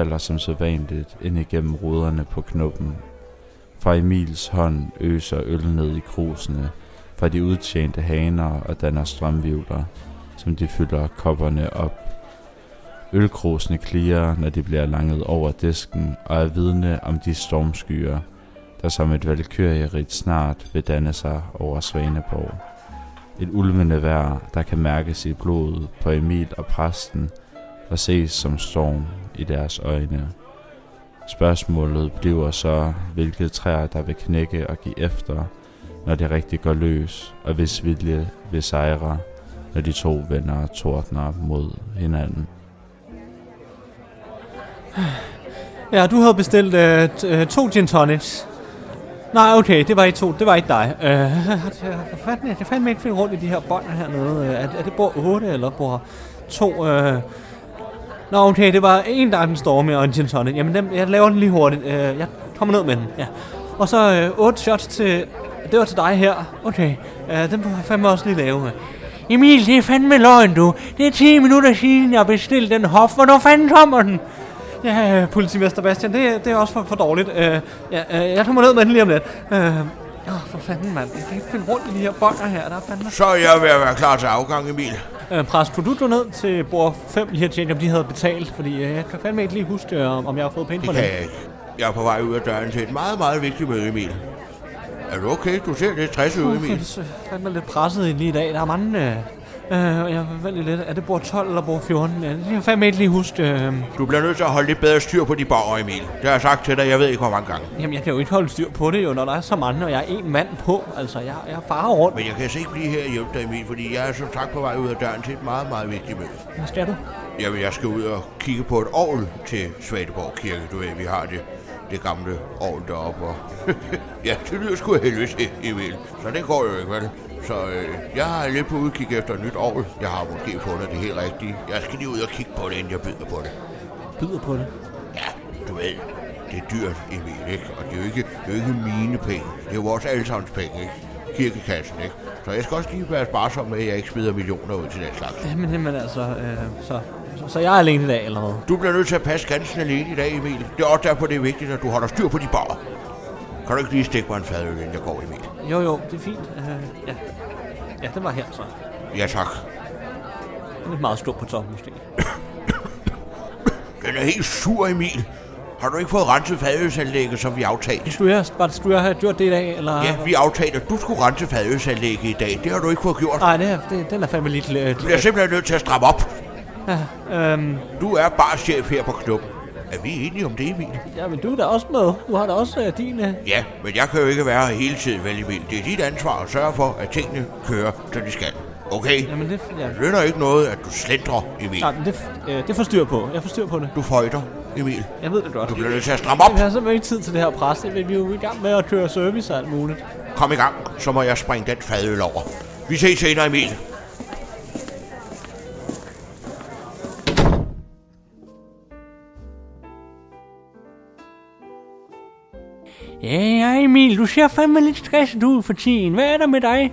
Falder som så vanligt ind igennem ruderne på knuppen. Fra Emils hånd øser øl ned i krusene fra de udtjente haner og danner strømvivler, som de fylder kopperne op. Ølkrusene klirer, når de bliver langet over disken og er vidne om de stormskyer, der som et valkyrierigt snart vil danne sig over Svaneborg. Et ulmende vejr, der kan mærkes i blodet på Emil og præsten, og ses som storm i deres øjne. Spørgsmålet bliver så, hvilke træer der vil knække og give efter, når det rigtig går løs, og hvis vilje vil sejre, når de to venner tordner mod hinanden. Ja, du havde bestilt øh, t- øh, to gin tonics. Nej, okay, det var ikke to, det var ikke dig. Øh, fanden, jeg kan fandme ikke finde rundt i de her bånd hernede. Øh, er, er det bord 8 eller bord 2? Øh, Nå, okay, det var en, der er den storme og en gin tonic. Jamen, dem, jeg laver den lige hurtigt. Øh, jeg kommer ned med den, ja. Og så øh, 8 shots til... Det var til dig her. Okay, øh, den må jeg fandme også lige lave. Emil, det er fandme løgn, du. Det er 10 minutter siden, jeg bestilte den hof. Hvornår fanden kommer den? Ja, politimester Bastian, det, det er også for, for dårligt. Øh, ja, øh, jeg kommer ned med den lige om lidt. Øh, åh, for fanden, mand. Jeg kan ikke finde rundt i de her bånder her. Der er fandme... Så er jeg ved at være klar til afgang, Emil. Øh, du gå ned til bord 5 lige at tjekke, om de havde betalt? Fordi øh, jeg kan fandme ikke lige huske, øh, om jeg har fået penge Det for kan det. jeg ikke. Jeg er på vej ud af døren til et meget, meget vigtigt møde, Emil. Er du okay? Du ser lidt stresset ud, Uh, jeg Emil. er fandme lidt presset lige i dag. Der er mange... Øh, øh, jeg vælger lidt. Er det bord 12 eller bord 14? Ja, det kan jeg fandme ikke lige huske. Øh, Du bliver nødt til at holde lidt bedre styr på de borger, Emil. Det har jeg sagt til dig, jeg ved ikke hvor mange gange. jamen, jeg kan jo ikke holde styr på det jo, når der er så mange, og jeg er en mand på. Altså, jeg, jeg farer rundt. Men jeg kan altså ikke blive her og hjælpe dig, Emil, fordi jeg er som sagt på vej ud af døren til et meget, meget vigtigt møde. Hvad skal du? Jamen, jeg skal ud og kigge på et orgel til Svaneborg Kirke. Du ved, vi har det, det gamle orgel deroppe. Og ja, det lyder sgu helvede Emil. Så det går jo ikke, vel? Så øh, jeg er lidt på udkig efter et nyt orgel. Jeg har måske fundet det helt rigtige. Jeg skal lige ud og kigge på det, inden jeg byder på det. Byder på det. Ja, du ved, det er dyrt, Emil, ikke? Og det er jo ikke, det er jo ikke mine penge. Det er jo vores allesammens penge, ikke? Kirkekassen, ikke? Så jeg skal også lige være sparsom med, at jeg ikke smider millioner ud til den slags. Jamen, jamen altså, øh, så, så, så jeg er alene i dag, eller hvad? Du bliver nødt til at passe ganske alene i dag, Emil. Det er også derfor, det er vigtigt, at du holder styr på de barer. Kan du ikke lige stikke mig en fadøl, inden jeg går, Emil? Jo, jo, det er fint. Øh, ja. ja, det var her så. Ja, tak. Lidt meget stor på toppen, måske. Den er helt sur, Emil. Har du ikke fået renset fadølsanlægget, som vi aftalte? Skulle jeg, var skulle jeg have gjort det i dag, eller? Ja, vi aftalte, at du skulle rense fadølsanlægget i dag. Det har du ikke fået gjort. Nej, det er, det, den er fandme lidt... Øh, Du bliver simpelthen nødt til at stramme op. øhm, Du er bare chef her på knuppen. Er vi enige om det, Emil? ja, men du er da også med. Du har da også øh, din... Øh, Ja, men jeg kan jo ikke være her hele tiden, vel Emil. Det er dit ansvar at sørge for, at tingene kører, som de skal. Okay? jamen, det, ja. Det lønner ikke noget, at du slendrer, Emil. Nej, men det, øh, det får styr på. Jeg får styr på det. Du føjter, Emil. Jeg ved det godt. Du bliver nødt til at stramme op. Vi har simpelthen ikke tid til det her pres. Vi er jo i gang med at køre service og alt muligt. Kom i gang, så må jeg springe den fadøl over. Vi ses senere, Emil. Emil, du ser fandme lidt stresset ud for tiden. Hvad er der med dig?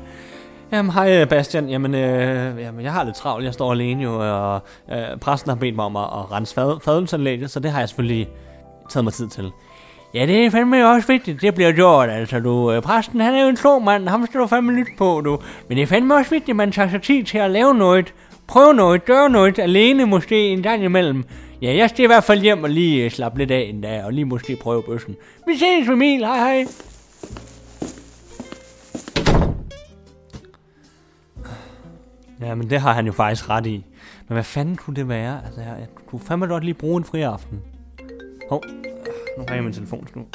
Jamen, hej Bastian. Jamen, øh, jamen, jeg har lidt travlt. Jeg står alene jo, og øh, præsten har bedt mig om at, at rense fad, fadelsanlægget, så det har jeg selvfølgelig taget mig tid til. Ja, det er fandme også vigtigt, det bliver gjort, altså du. Øh, præsten, han er jo en klog mand, ham skal du fandme lytte på, du. Men det er fandme også vigtigt, at man tager sig tid til at lave noget, prøve noget, gøre noget, alene måske en gang imellem. Ja, jeg skal i hvert fald hjem og lige øh, slappe lidt af en dag, og lige måske prøve bøssen. Vi ses, Emil. Hej, hej. Ja, men det har han jo faktisk ret i. Men hvad fanden kunne det være? Altså, jeg, jeg kunne fandme godt lige bruge en fri aften. Hov, nu har jeg min telefon nu.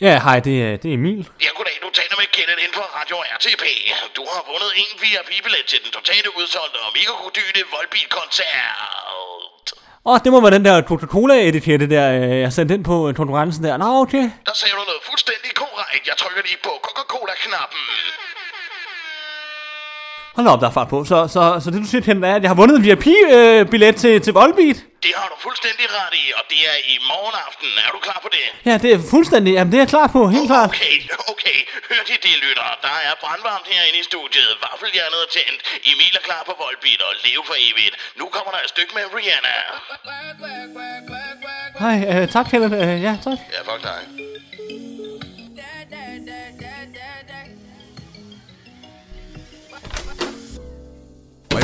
Ja, hej, det, er- det er Emil. Ja, goddag. Du taler med Kenneth inden for Radio RTP. Du har vundet en VIP-billet til den totale udsolgte og megakodyne Volbeat-koncert. Åh, det må være den der Coca-Cola-etikette der, øh, jeg sendte ind på øh, konkurrencen der. Nå, okay. Der sagde du noget fuldstændig korrekt. Jeg trykker lige på Coca-Cola-knappen. Hold da op, der er fart på. Så, så, så det du siger hende er, at jeg har vundet en VIP-billet til, til Volbeat? Det har du fuldstændig ret i, og det er i morgen aften. Er du klar på det? Ja, det er fuldstændig. Jamen, det er jeg klar på, helt klart. Okay, okay. Hør til det, lytter. Der er brandvarmt herinde i studiet. Vaffeljernet er tændt. Emil er klar på Volbeat og leve for evigt. Nu kommer der et stykke med Rihanna. Hej, øh, tak Kenneth. Øh, ja, tak. Ja, fuck dig.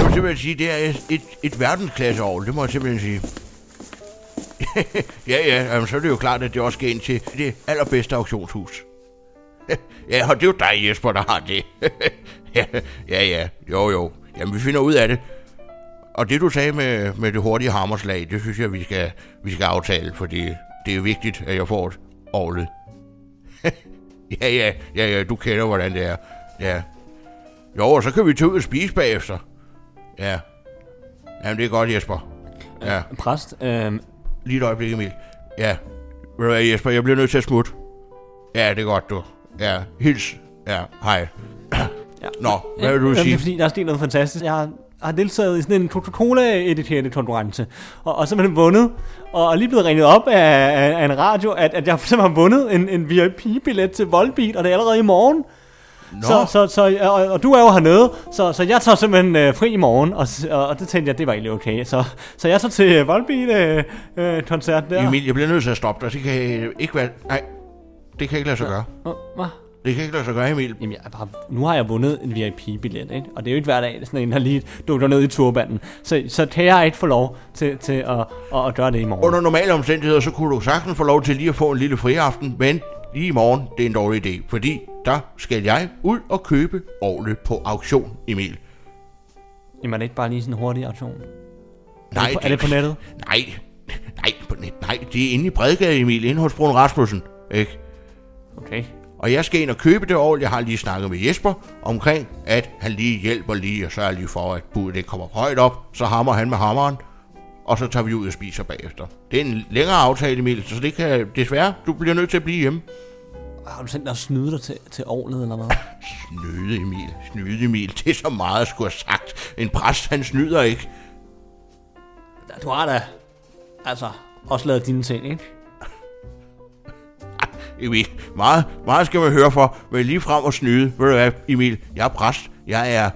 Må simpelthen sige, det er et, et, et verdensklasseovl, det må jeg simpelthen sige. ja, ja, jamen, så er det jo klart, at det også skal ind til det allerbedste auktionshus. ja, og det er jo dig, Jesper, der har det. ja, ja, ja, jo, jo. Jamen, vi finder ud af det. Og det, du sagde med, med det hurtige hammerslag, det synes jeg, vi skal, vi skal aftale, fordi det er vigtigt, at jeg får et ovlet. ja, ja, ja, ja, du kender, hvordan det er. Ja. Jo, og så kan vi tage ud og spise bagefter. Ja. Jamen, det er godt, Jesper. Ja, Præst, øh, lige et øjeblik, Emil. Ja. Ved du hvad, Jesper, jeg bliver nødt til at smutte. Ja, det er godt, du. Ja, hils. Ja, hej. Ja. Nå, hvad vil du Jamen, Det sige? er fordi, der er sket noget fantastisk. Jeg har, har deltaget i sådan en Coca-Cola-editerende konkurrence, og, og simpelthen vundet, og er lige blevet ringet op af, af, af en radio, at, at jeg simpelthen har vundet en, en VIP-billet til Volbeat, og det er allerede i morgen. Nå, Så, så, så, og, og du er jo hernede, så, så jeg tager simpelthen øh, fri i morgen, og, og, og det tænkte jeg, det var egentlig okay. Så, så jeg tager til øh, Volbeat-koncert øh, der. Emil, jeg bliver nødt til at stoppe dig. Det kan ikke være... Nej, det kan ikke lade sig gøre. Hvad? Det kan ikke lade sig gøre, Emil. Jamen, jeg bare, nu har jeg vundet en VIP-billet, ikke? Og det er jo ikke hver dag, at sådan en har lige dukket ned i turbanden. Så, så kan jeg ikke få lov til, til at, at, at gøre det i morgen. Under normale omstændigheder, så kunne du sagtens få lov til lige at få en lille friaften, men lige i morgen, det er en dårlig idé, fordi der skal jeg ud og købe ordentligt på auktion, Emil. Jamen, er det ikke bare lige sådan en hurtig aktion? Nej, er, det på, er det på nettet? Nej, nej, på net, nej, det er inde i Bredgade, Emil, inde hos Brun Rasmussen, ikke? Okay. Og jeg skal ind og købe det ovl. Jeg har lige snakket med Jesper omkring, at han lige hjælper lige og sørger lige for, at budet det kommer højt op. Så hammer han med hammeren, og så tager vi ud og spiser bagefter. Det er en længere aftale, Emil, så det kan desværre, du bliver nødt til at blive hjemme. Har du sendt dig at snyde dig til, til ovlet eller noget? Snyde, Emil. Snyde, Emil. Det er så meget at skulle have sagt. En præst, han snyder ikke. Du har da, altså, også lavet dine ting, ikke? Emil, meget, meget skal man høre for, men lige frem og snyde. Ved du hvad, Emil, jeg er præst. Jeg er,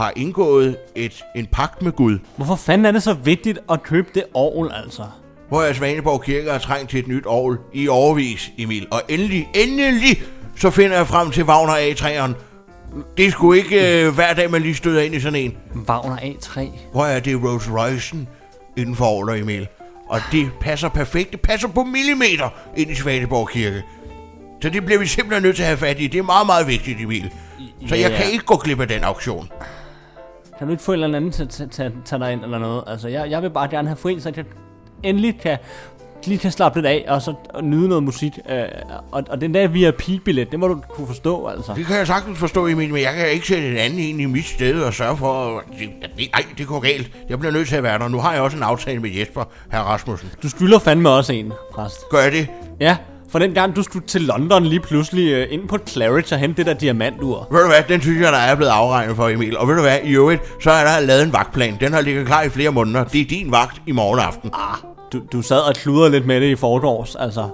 har indgået et, en pagt med Gud. Hvorfor fanden er det så vigtigt at købe det ovl, altså? hvor jeg Svaneborg Kirke har trængt til et nyt ovl i overvis, Emil. Og endelig, endelig, så finder jeg frem til Wagner A3'eren. Det er sgu ikke øh, hver dag, man lige støder ind i sådan en. Wagner A3. Hvor er det Rolls Royce'en inden for ovler, Emil? Og det passer perfekt. Det passer på millimeter ind i Svaneborg Kirke. Så det bliver vi simpelthen nødt til at have fat i. Det er meget, meget vigtigt, Emil. Så jeg Ja. kan ikke gå glip af den auktion. Kan du ikke få en eller anden til at tage- dig ind eller noget? Altså, jeg, jeg vil bare gerne have fri, så jeg endelig kan lige kan slappe lidt af, og så og nyde noget musik. Øh, og, og den der VIP-billet, det må du kunne forstå, altså. Det kan jeg sagtens forstå, Emil, men jeg kan ikke sætte en anden ind i mit sted og sørge for... at- Det, det, nej, det går galt. Jeg bliver nødt til at være der. Nu har jeg også en aftale med Jesper, herr Rasmussen. Du skylder fandme også en, præst. Gør jeg det? Ja, for den gang du skulle til London lige pludselig øh, ind på Claridge og hente det der diamantur. Ved du hvad, den synes jeg, der er blevet afregnet for, Emil. Og ved du hvad, i øvrigt, så er der lavet en vagtplan. Den har ligget klar i flere måneder. Det er din vagt i morgen aften. Ah, du, du sad og kludrede lidt med det i forgårs, altså.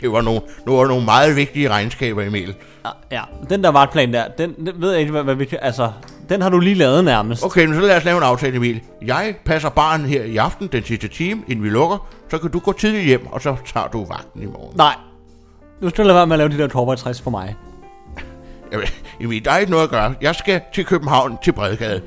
Det var nogle, det var nogle meget vigtige regnskaber, Emil. Ja, ja, den der vagtplan der, den, den ved jeg ikke, hvad, hvad vi altså, den har du lige lavet nærmest. Okay, men så lad os lave en aftale, Emil. Jeg passer barnen her i aften, den sidste time, inden vi lukker. Så kan du gå tidligt hjem, og så tager du vagten i morgen. Nej, nu skal du lade være med at lave de der Torvald 60 på mig. Jamen, Emil, der er ikke noget at gøre. Jeg skal til København, til Bredgade.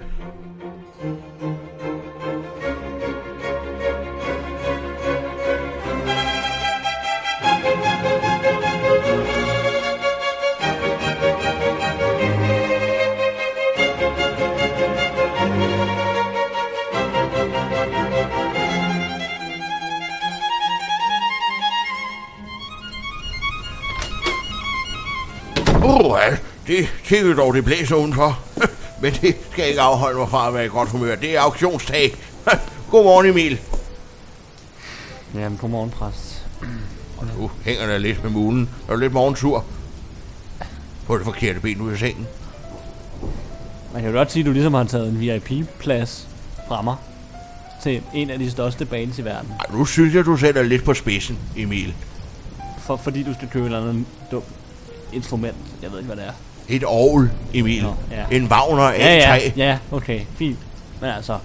Det kigger dog, det blæser udenfor. Men det skal ikke afholde mig fra at være i godt humør. Det er auktionsdag. Godmorgen, Emil. Jamen, godmorgen, præst. Og nu hænger der lidt med mulen. Er du lidt morgensur? På det forkerte ben ud af sengen. Man kan jo godt sige, at du ligesom har taget en VIP-plads fra mig til en af de største bands i verden. Ej, nu synes jeg, du sætter lidt på spidsen, Emil. For, fordi du skal købe et eller andet dumt instrument. Jeg ved ikke, hvad det er. Et ovl, Emil. Nå, ja. En Wagner A3. Ja, ja, ja, okay, fint. Men altså,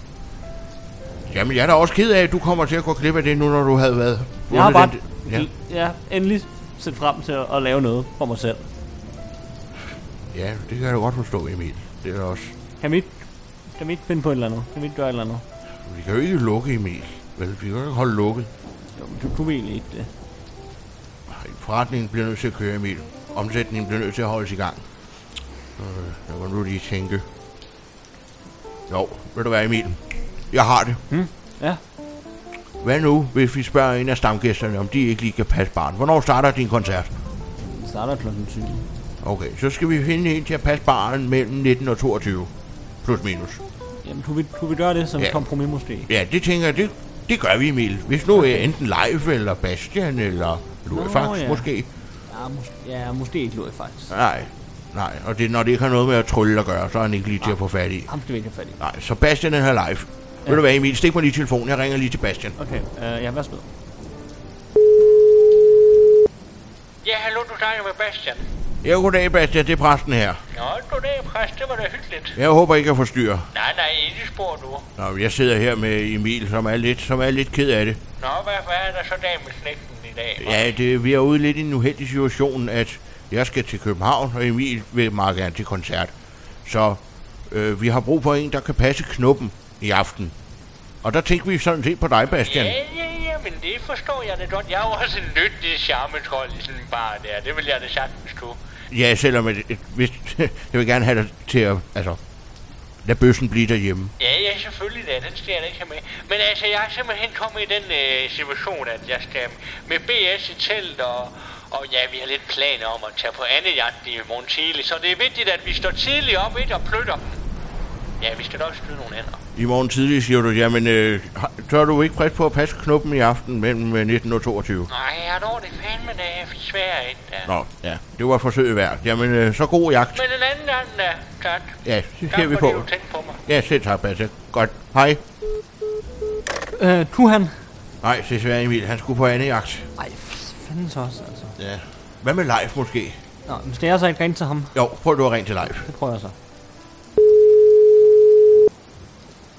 Jamen, jeg er da også ked af, at du kommer til at gå glip af det nu, når du havde været... jeg har bare Ja. ja. ja, endelig set frem til at, at lave noget for mig selv. ja, det kan jeg da godt forstå, Emil. Det er da også... Kan vi ikke, kan vi ikke finde på et eller andet? Kan vi ikke gøre et eller andet? Vi kan jo ikke lukke, Emil. Vel, vi kan jo ikke holde lukket. Jo, men Du, vil egentlig ikke det. Forretningen bliver nødt til at køre, Emil. Omsætningen bliver nødt til at holdes i gang. Øh, jeg må nu lige tænke. Jo, ved du hvad, Emil? Jeg har det. Hmm? Ja. Hvad nu, hvis vi spørger en af stamgæsterne, om de ikke lige kan passe barn? Hvornår starter din koncert? Det starter klokken 20. Okay, så skal vi finde en til at passe barn mellem 19 og 22. Plus minus. Jamen, du vil, du vil gøre det som Ja. kompromis måske? Ja, det tænker jeg, det, det gør vi, Emil. Hvis nu er enten live, eller Bastian, eller Lurifax ja. måske. Ja, mås- ja måske ikke faktisk. Nej, nej. Og det, når det ikke har noget med at trylle at gøre, så er han ikke lige til at få fat i. Ham skal vi ikke have fat i. Nej, så Bastian er her live. Ja. Ved du hvad, Emil? Stik mig lige telefonen. Jeg ringer lige til Bastian. Okay, øh, ja, værsgo. Ja, hallo, du snakker med Bastian. Ja, goddag, Bastian. Det er præsten her. Nå, goddag, præst. Det var da hyggeligt. Jeg håber ikke, jeg forstyrrer. Nej, nej, ikke spor nu. Nå, jeg sidder her med Emil, som er lidt, som er lidt ked af det. Nå, hvad, hvad er der så dag med slægten i dag? Ja, det, vi er ude lidt i en uheldig situation, at jeg skal til København, og Emil vil meget gerne til koncert. Så øh, vi har brug for en, der kan passe knuppen i aften. Og der tænker vi sådan set på dig, Bastian. Ja, ja, ja, men det forstår jeg da godt. Jeg er jo også en nyttig charmetrol i sådan en bar der. Det vil jeg da sagtens kunne. Ja, selvom at, at, hvis, jeg vil gerne have dig til at, altså, lad bøssen blive derhjemme. Ja, ja, selvfølgelig da. Den skal jeg da ikke have med. Men altså, jeg er simpelthen kommet i den øh, situation, at jeg skal med BS i telt, og, og ja, vi har lidt planer om at tage på andet jagt i morgen tidlig. Så det er vigtigt, at vi står tidligt op, ikke, og flytter dem. Ja, vi skal også skyde nogle hænder. I morgen tidlig siger du, jamen, øh, tør du ikke frisk på at passe knuppen i aften mellem øh, 19 og 22? Nej, jeg når det fandme da svært ikke da. Nå, ja, det var forsøget værd. Jamen, øh, så god jagt. Men en anden gang da, tak. Ja, det ser tak vi fordi på. du tænkte på mig. Ja, selv tak, Basse. Godt. Hej. Øh, du han? Nej, det er svært, Emil. Han skulle på andet jagt. Ej, fanden så også. Ja. Hvad med live måske? Nå, men skal jeg så ikke ringe til ham? Jo, prøv du at ringe til live. Det prøver jeg så.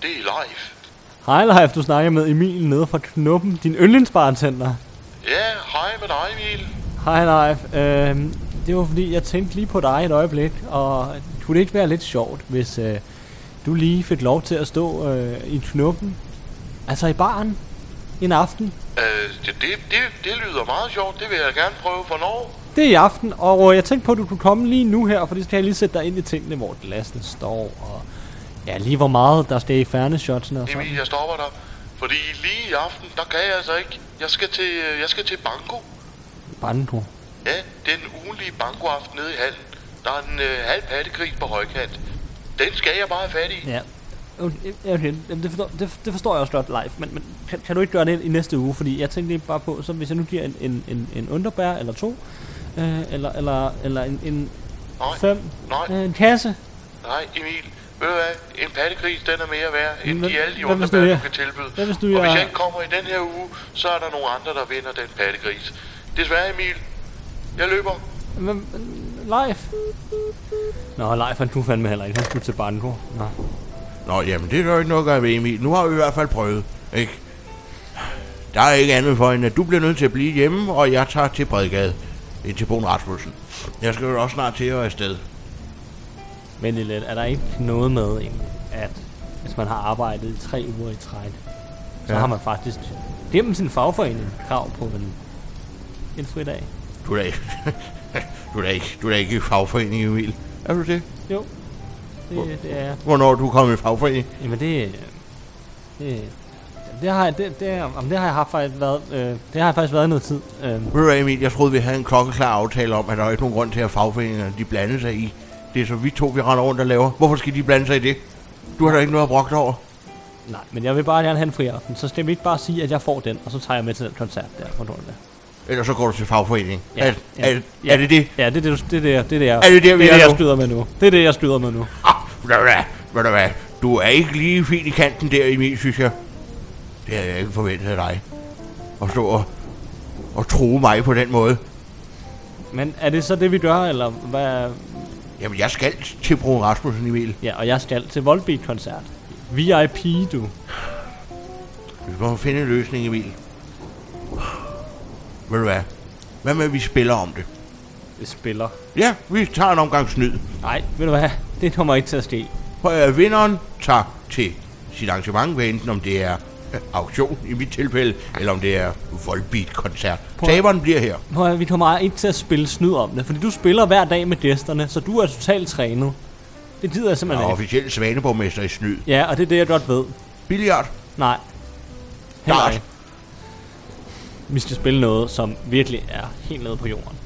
Det er live. Hej Leif, du snakker med Emil nede fra Knuppen, din yndlingsbartender. Ja, hej med dig, Emil. Hej Leif, øh, det var fordi, jeg tænkte lige på dig et øjeblik, og kunne det ikke være lidt sjovt, hvis øh, du lige fik lov til at stå øh, i Knuppen, altså i baren, en aften? Øh, det, det, det, det lyder meget sjovt. Det vil jeg gerne prøve. Hvornår? Det er i aften, og øh, jeg tænkte på, at du kunne komme lige nu her, for det skal jeg lige sætte dig ind i tingene, hvor glassen står, og ja, lige hvor meget der skal i færneshotsene og sådan. Emil, jeg stopper dig. Fordi lige i aften, der kan jeg altså ikke. Jeg skal til, øh, jeg skal til banko. Banko. Ja, den ugenlige bankoaften nede i hallen. Der er en øh, halv pattegris på højkant. Den skal jeg bare have fat i. Ja. Okay, det, forstår, det, det forstår jeg også godt live, men, men kan, kan du ikke gøre det i næste uge? Fordi jeg tænkte bare på, så hvis jeg nu giver en, en, en, en underbær eller to, øh, eller, eller, eller en, en Nej, fem, nej. øh, en kasse. Nej, Emil. Ved du hvad? En pattegris, den er mere værd, end Hvad- de alle de underbær, du kan tilbyde. hvad hvis du Og hvis jeg ikke kommer i den her uge, så er der nogle andre, der vinder den pattegris. Desværre, Emil. Jeg løber. Men, live. Nå, live han kunne fandme heller ikke. Han skulle til Banko. Nå. Nå, jamen, det er jo ikke noget at gøre ved, Emil. Nu har vi i hvert fald prøvet, ikke? Der er ikke andet for, end at du bliver nødt til at blive hjemme, og jeg tager til Bredgade. Ind til Bogen Rasmussen. Jeg skal jo også snart til at være afsted. Men lidt, er der ikke noget med, at hvis man har arbejdet i tre uger i træk, så Ja. har man faktisk gennem sin fagforening krav på en, en fridag. Du er da ikke, du er da ikke, du er da ikke i fagforening, Emil. Er du det? Jo, det, det er jeg. Hvornår du kommet i fagforening? Jamen det... Det, det har jeg, det, det, jamen, det har jeg haft faktisk været, øh, det har jeg faktisk været noget tid. Øh, Ved du hvad, Emil, jeg troede, vi havde en klokkeklar aftale om, at der er ikke nogen grund til, at fagforeningerne de blander sig i. Det er så vi to, vi render rundt og laver. Hvorfor skal de blande sig i det? Du har da ikke noget at brokke over. nej, men jeg vil bare gerne have en fri aften, så skal vi ikke bare sige, at jeg får den, og så tager jeg med til den koncert der. Hvor du er. Ellers så går du til fagforening. Ja, er, ja, er, ja. er det det? Ja, det er det, det, er det, er det, Er det der, vi det, er det, jeg skyder med nu. Det er det, jeg skyder med nu. Ah, Ved du hvad, ved du hvad, du er ikke lige fint i kanten der, Emil, synes jeg. Det havde jeg ikke forventet af dig. At stå og, og true mig på den måde. Men er det så det, vi gør, eller hvad? Jamen, jeg skal til Bro Rasmussen, Emil. Ja, og jeg skal til Volbeat-koncert. VIP, du. Vi må finde en løsning, Emil. Ved du hvad? Hvad med, at vi spiller om det? Det spiller. Ja, vi tager en omgang snyd. Nej, ved du hvad? Det kommer ikke til at ske. For øh, vinderen tager til sit arrangement, hvad enten om det er øh, auktion i mit tilfælde, eller om det er Volbeat-koncert. Prøv at- Taberen bliver her. Prøv at, vi kommer ikke til at spille snyd om det, fordi du spiller hver dag med gæsterne, så du er totalt trænet. Det gider jeg simpelthen er ikke. officielt svaneborgmester i snyd. Ja, og det er det, jeg godt ved. Billiard. Nej. Heller Dart. ikke. Vi skal spille noget, som virkelig er helt nede på jorden.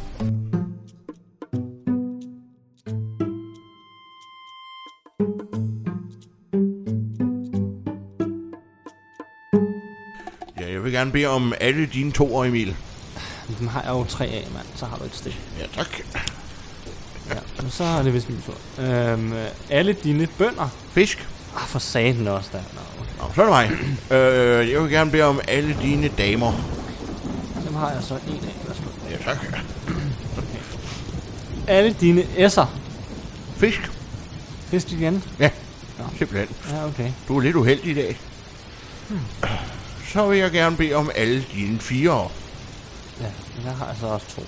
Ja, jeg vil gerne bede om alle dine toer, Emil. Dem har jeg jo tre af, mand. Så har du et stik. Ja, tak. Ja, så er det vist min tur. Øhm, øh, alle dine bønder. Fisk. Ah, for satan også der. Nå, okay. Nå, så er det mig. øh, jeg vil gerne bede om alle dine damer. Har jeg så en af. Værsgo. Ja, tak. Alle dine S'er. Fisk. Fisk igen. Ja, Nå. simpelthen. Ja, okay. Du er lidt uheldig i dag. Så vil jeg gerne bede om alle dine fire. Ja, der har jeg så også to.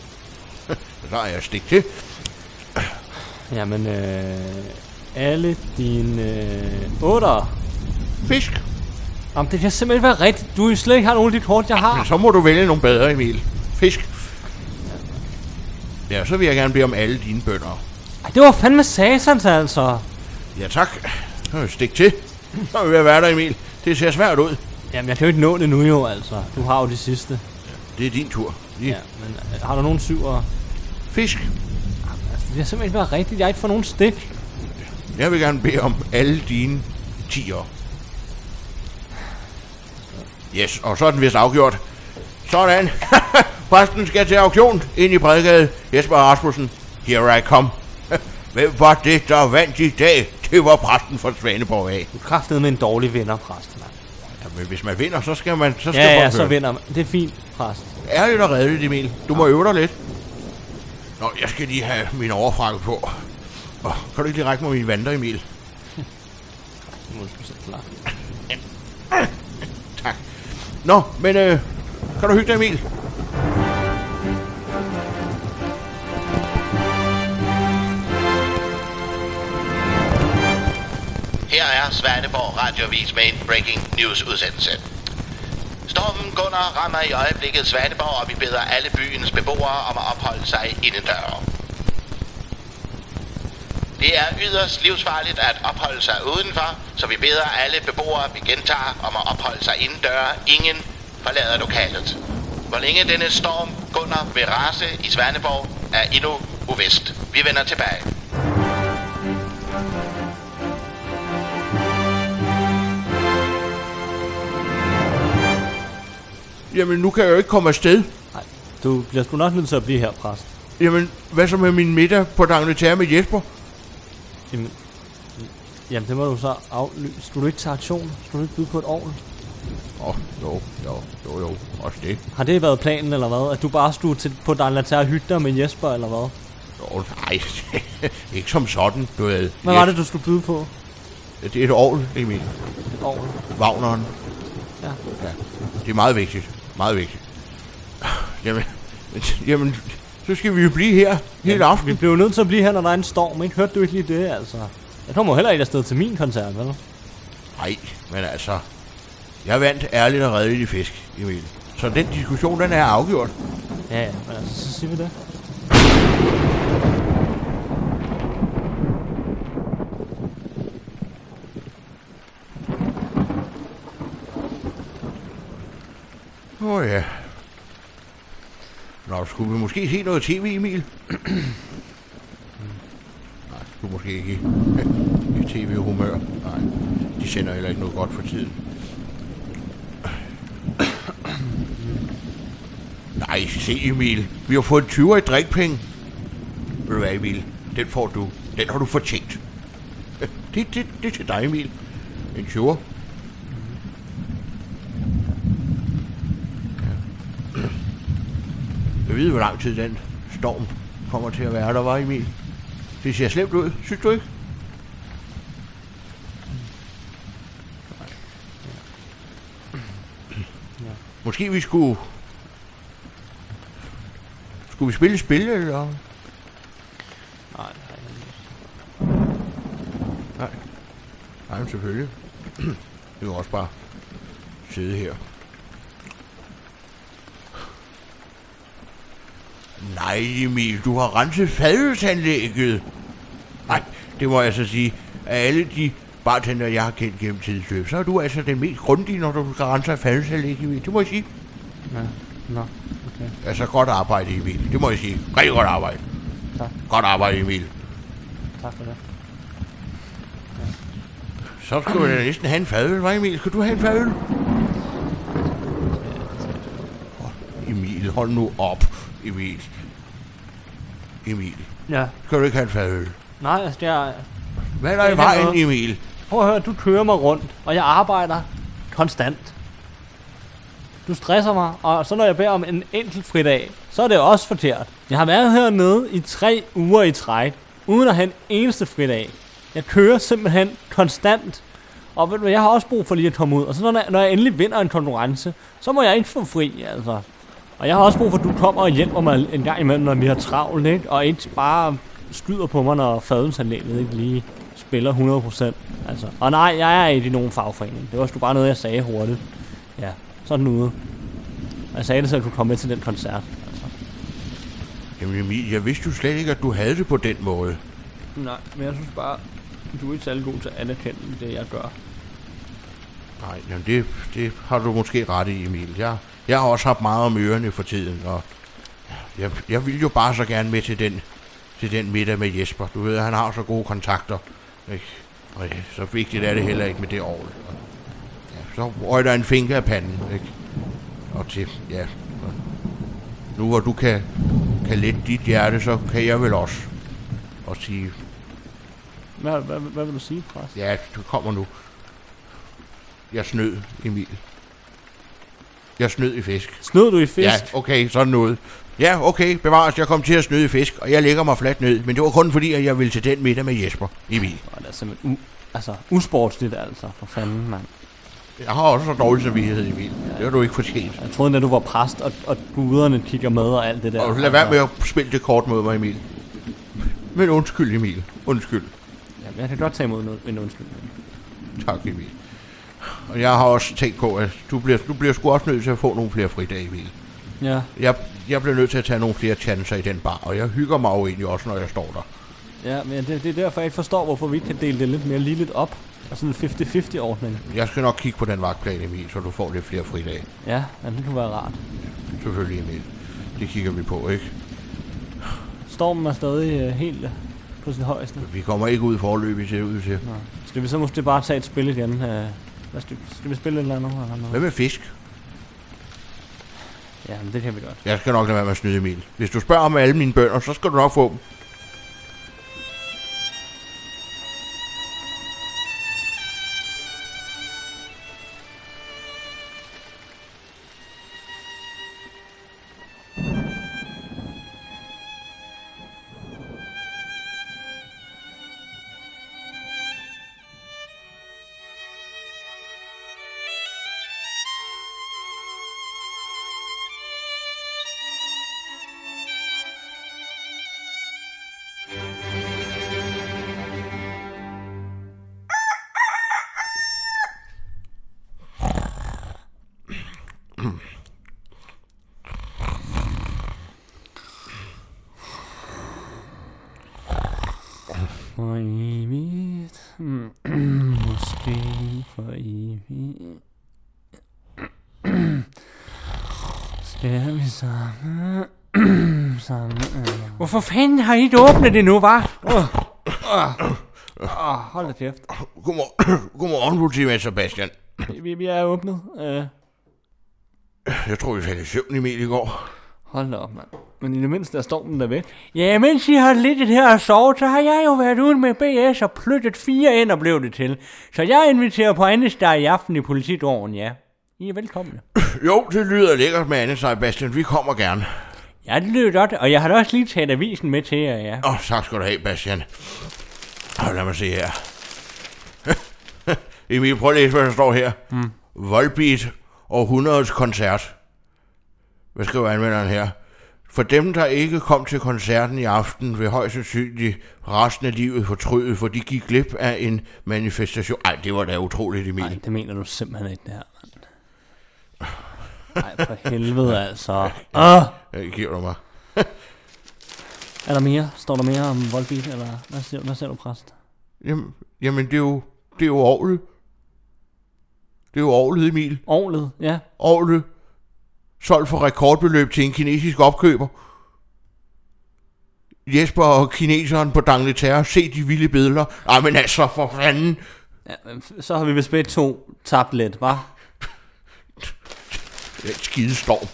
Så har jeg stik til. Jamen, øh, alle dine øh, otter. Fisk. Jamen, det kan simpelthen være rigtigt. Du er slet ikke har nogen af de kort, jeg Men har. så må du vælge nogle bedre, Emil. Fisk. Ja, så vil jeg gerne bede om alle dine bønder. Ej, det var fandme satans, altså. Ja, tak. Så jeg stik til. Så vi ved at være der, Emil. Det ser svært ud. Jamen, jeg kan jo ikke nå det nu jo, altså. Du har jo de sidste. Det er din tur. Ja. Ja, men øh, har du nogen syvere? Fisk. Altså, det kan simpelthen ikke være rigtigt. Jeg har ikke fået nogen stik. Jeg vil gerne bede om alle dine tiger. Yes, og så er den vist afgjort. Sådan. Præsten skal til auktion ind i Bredgade. Jesper Rasmussen. Here I come. Hvem var det, der vandt i dag? Det var præsten fra Svaneborg af. Du kraftet med en dårlig vinder, præst, mand. Ja, men hvis man vinder, så skal man... Så skal Ja, ja, folk så vinder man. Det er fint, præst. Ærligt og redeligt, Emil. Du må øve dig lidt. Nå, jeg skal lige have min overfrakke på. Oh, kan du ikke lige række mig mine vanter, Emil? Du selv klar. Nå, men øh, kan du hygge dig, Emil? Her er Svaneborg Radiovis med en breaking news udsendelse. Stormen Gunnar rammer i øjeblikket Svaneborg, og vi beder alle byens beboere om at opholde sig indendør. Det er yderst livsfarligt at opholde sig udenfor, så vi beder alle beboere, vi gentager, om at opholde sig indendør. Ingen forlader lokalet. Hvor længe denne storm Gunnar vil rase i Svaneborg, er endnu uvist. Vi vender tilbage. Jamen, nu kan jeg jo ikke komme afsted. Nej, du bliver sgu nok nødt til at blive her, præst. Jamen, hvad så med min middag på Dagneterre med Jesper? Jamen, jamen, det må du så aflyse. Skulle du ikke tage aktion? Skulle du ikke byde på et ovl? Åh, oh, jo, jo, jo, jo, også det. Har det været planen, eller hvad? At du bare stod til, på Dagnatær hygge dig med Jesper, eller hvad? Jo, nej, ikke som sådan, du ved. Hvad var det, du skulle byde på? Det er et ovl, Emil. Et ovl? Wagneren. Ja. Ja, det er meget vigtigt. Meget vigtigt. Jamen, jamen så skal vi jo blive her hele aften. Vi bliver jo nødt til at blive her, når der er en storm, ikke? Hørte du ikke lige det, altså? Jeg kommer heller ikke afsted til min koncert, vel? Nej, men altså, jeg vandt ærligt og redeligt i fisk, Emil. Så den diskussion, den er afgjort. Ja, ja, men altså, så siger vi det. Åh oh, ja. Skulle vi måske se noget tv, Emil? Nej, du er måske ikke i, i tv-humør. Nej, de sender heller ikke noget godt for tiden. Nej, se Emil. Vi har fået 20 i drikpenge. Ved du hvad, Emil? Den får du. Den har du fortjent. Det, det, det er til dig, Emil. En 20'er. Ja. Ved, hvor lang tid den storm kommer til at være der, var Emil. Det ser slemt ud, synes du ikke? Måske vi skulle... Skulle vi spille spil, eller? Nej, nej, nej. Nej. Selvfølgelig. Vi kan også bare sidde her. Nej, Emil, du har renset fadelsanlægget. Nej, det må jeg så sige. Af alle de bartender, jeg har kendt gennem tidsløb, så er du altså den mest grundige, når du skal rense fadelsanlægget, Emil. Det må jeg sige. Ja, nå, okay. Altså, godt arbejde, Emil. Det må jeg sige. Rigtig godt arbejde. Tak. Godt arbejde, Emil. Tak for det. Så skulle jeg næsten have en fadøl, hva' Emil? Skal du have en fadøl? Emil, hold nu op, Emil. Emil, Ja, skal du ikke have en fadøl? nej, altså, jeg... Hvad er der i Det er vejen, noget. Emil? Prøv at høre, du kører mig rundt, og jeg arbejder konstant. Du stresser mig, og så når jeg beder om en enkelt fridag, så er det også forkert. Jeg har været hernede i tre uger i træk, uden at have en eneste fridag. Jeg kører simpelthen konstant. Og ved du, jeg har også brug for lige at komme ud. Og så når jeg, når jeg endelig vinder en konkurrence, så må jeg ikke få fri, altså. Og jeg har også brug for, at du kommer og hjælper mig en gang imellem, når vi har travlt, ikke? Og ikke bare skyder på mig, når fadelsanlægget ikke lige spiller 100%. Altså. Og nej, jeg er ikke i nogen fagforening. Det var sgu bare noget, jeg sagde hurtigt. Ja, sådan ude. Og jeg sagde det, så jeg kunne komme med til den koncert. Altså. Jamen Emil, jeg vidste jo slet ikke, at du havde det på den måde. Nej, men jeg synes bare, du er ikke særlig god til at anerkende det, jeg gør. Nej, jamen det, det har du måske ret i, Emil. Jeg, jeg har også haft meget om ørerne for tiden, og jeg, jeg vil jo bare så gerne med til den, til den middag med Jesper. Du ved, han har så gode kontakter. Ikke? Og ja, så vigtigt er det heller ikke med det år. Og, ja, så røg der en finger af panden. Ikke? Og til, ja. Og nu hvor du kan, kan lette dit hjerte, så kan jeg vel også. Og sige, Hvad, hvad, hvad vil du sige, præst? ja, du kommer nu. Jeg snød, Emil. Jeg snød i fisk. Snød du i fisk? Ja, okay, sådan noget. Ja, okay, bevares, jeg kom til at snyde i fisk, og jeg lægger mig fladt ned, men det var kun fordi, at jeg ville til den middag med Jesper, Emil. Og det er simpelthen u- altså, usportsligt, altså. For fanden, mand. Jeg har også så dårlig samvittighed, Emil. Det har du ikke fortjent. Jeg troede, at du var præst, og, og guderne kigger med og alt det der. Og lad være med at spille det kort mod mig, Emil. Men undskyld, Emil. Undskyld. Ja, jeg kan godt tage imod en undskyldning. Tak, Emil. Og jeg har også tænkt på, at du bliver, du bliver sgu også nødt til at få nogle flere fridage, Emil. Ja, Jeg, jeg bliver nødt til at tage nogle flere chancer i den bar, og jeg hygger mig jo egentlig også, når jeg står der. ja men det, det er derfor, jeg ikke forstår, hvorfor vi ikke kan dele det lidt mere ligeligt op. Og sådan en 50-50 ordning. Jeg skal nok kigge på den vagtplan, Emil, så du får lidt flere fridage. Ja, ja, det kunne være rart. Selvfølgelig, Emil. Det kigger vi på, ikke? Stormen er stadig øh, helt øh, på sin højeste. Vi kommer ikke ud forløb, ser det ud til. Nå. Skal vi så måske bare tage et spil igen? Øh, hvad skal, skal vi spille et eller andet? Eller Hvad noget? med fisk? Ja, men det kan vi godt. Jeg skal nok lade være med at snyde Emil. Hvis du spørger om alle mine bønder, så skal du nok få dem. For evigt. Måske for evigt. Skal vi sammen? sammen. Hvorfor fanden har I ikke åbnet det nu, var? Uh, uh, uh, hold da kæft. Godmorgen, Godmorgen politimand Sebastian. Vi, vi er åbnet. Uh, Jeg tror, vi faldt i søvn Emil i går. Hold da op, mand. Men i det mindste er stormen der væk. Ja, mens I har lidt her og sovet, så har jeg jo været ude med BS og flyttet fire ind og blev det til. Så jeg inviterer på Andes der i aften i politidåren, ja. I er velkomne. Jo, det lyder lækkert med Anne Sebastian. Vi kommer gerne. Ja, det lyder godt, og jeg har da også lige taget avisen med til jer, ja. Åh, oh, tak skal du have, Bastian. Og lad mig se her. Emil, prøv at læse, hvad der står her. Mm. Volbeat århundredets koncert. Hvad skriver anmelderen her? For dem, der ikke kom til koncerten i aften, vil højst sandsynligt resten af livet fortryde, for de gik glip af en manifestation. Ej, det var da utroligt, Emil. Nej, det mener du simpelthen ikke, det her, mand. Ej, for helvede altså. Åh! Jeg giver du mig. Er der mere? Står der mere om Volbeat, eller hvad siger, hvad siger du, præst? Jamen, jamen det er jo, det er jo Aarhus. Det er jo Aarhus, Emil. Orlet, ja. Aarhus. Solgt for rekordbeløb til en kinesisk opkøber. Jesper og kineseren på Dangleterre. Se de vilde billeder. Ej, men altså, for fanden. ja så har vi vist begge to tabt lidt, hva'? Den skide storm.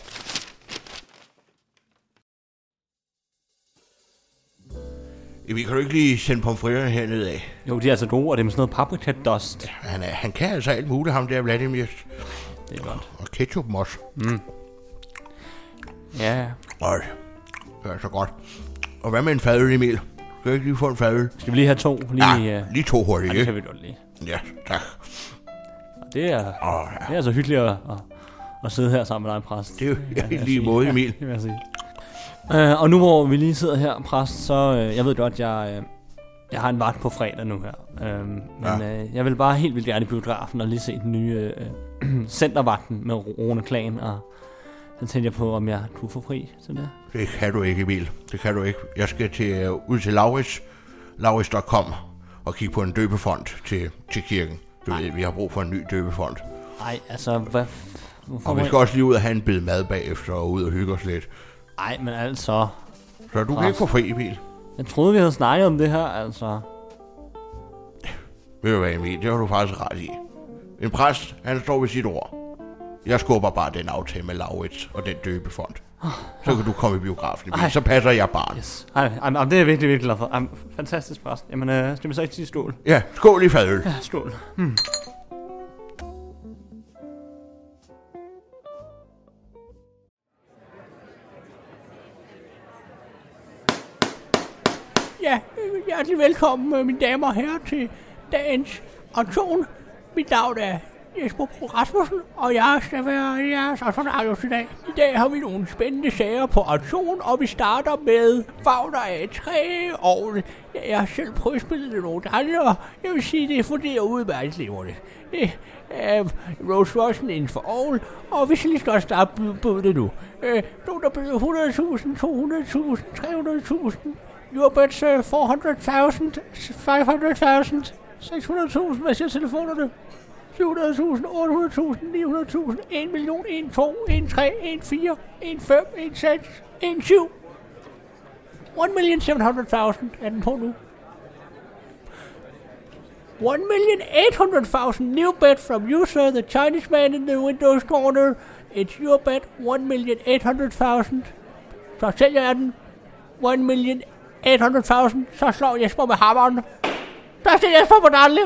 Emil, kan du ikke lige sende pomfritterne hernede af? Jo, de er altså gode, og det er med sådan noget paprika dust. Han, er, han kan altså alt muligt, ham der Vladimir. Det er godt. Og ketchup også. Ja, Øj, det er så godt. Og hvad med en fadøl, Emil? Skal jeg ikke lige få en fadøl? skal vi lige have to? Lige, Ja, ja, lige to hurtigt, det kan vi godt lige. Ja, tak. Og Det er, Åh, ja. det er altså hyggeligt at, at, at sidde her sammen med dig, præst. Det er jo ja, lige sige. måde, Emil. Det vil jeg sige. Uh, og nu hvor vi lige sidder her, præst, så uh, jeg ved godt, jeg, uh, jeg har en vagt på fredag nu her. Uh, men Ja. uh, jeg vil bare helt vildt gerne i biografen og lige se den nye uh, centervagten med Rune Klan, og så tænkte jeg på, om jeg kunne få fri til det. Det kan du ikke, Emil. Det kan du ikke. Jeg skal til, uh, ud til Lauris, lauris.com, og kigge på en døbefond til, til kirken. Du ved, vi har brug for en ny døbefond. Nej, altså, hvad... Og vi skal også lige ud og have en bid mad bagefter, og ud og hygge os lidt. Ej, men altså... Så du kan ikke få fri, Emil. Jeg troede, vi havde snakket om det her, altså... Ved du hvad, Emil? Det har du faktisk ret i. En præst, han står ved sit ord. Jeg skubber bare den aftale med Laurits og den døbefond. Så kan du komme i biografen. Ej. Så passer jeg barn. Yes. Ej, ej, ej, det er jeg virkelig, virkelig glad for. Ej, fantastisk præst. Jamen, øh, skal vi så ikke sige stål? Ja, skål i fadøl. Ja, stål. Ja, øh, hjertelig velkommen, øh, mine damer og herrer, til dagens auktion. Mit navn er Jesper Bro Rasmussen, og jeg skal være jeres auktionarius i dag. I dag har vi nogle spændende sager på auktion, og vi starter med Fagner A3 og Jeg har selv prøvet at spille det nogle gange, og jeg vil sige, det fungerer udmærket levende. Det er Rose Rosen inden for Aarhus, og vi skal lige så godt starte bu- budet nu. Øh, nogen, der byder 100.000, 200.000, 300.000, your bets uh, 400.000, 500.000, 600.000, hvad siger telefonerne? 700.000, 800.000, 900.000, 1 million, 1, 2, 1, 3, 1, 4, 1, 5, 1, 6, 1, 7. 1 million 700.000 er den på nu. 1 million 800,000 new bet from you, sir, the Chinese man in the Windows corner. It's your bet, 1 million 800,000. Så sælger jeg den. 1 million 800,000. Så slår Jesper med hammeren. Der ser Jesper på Danle.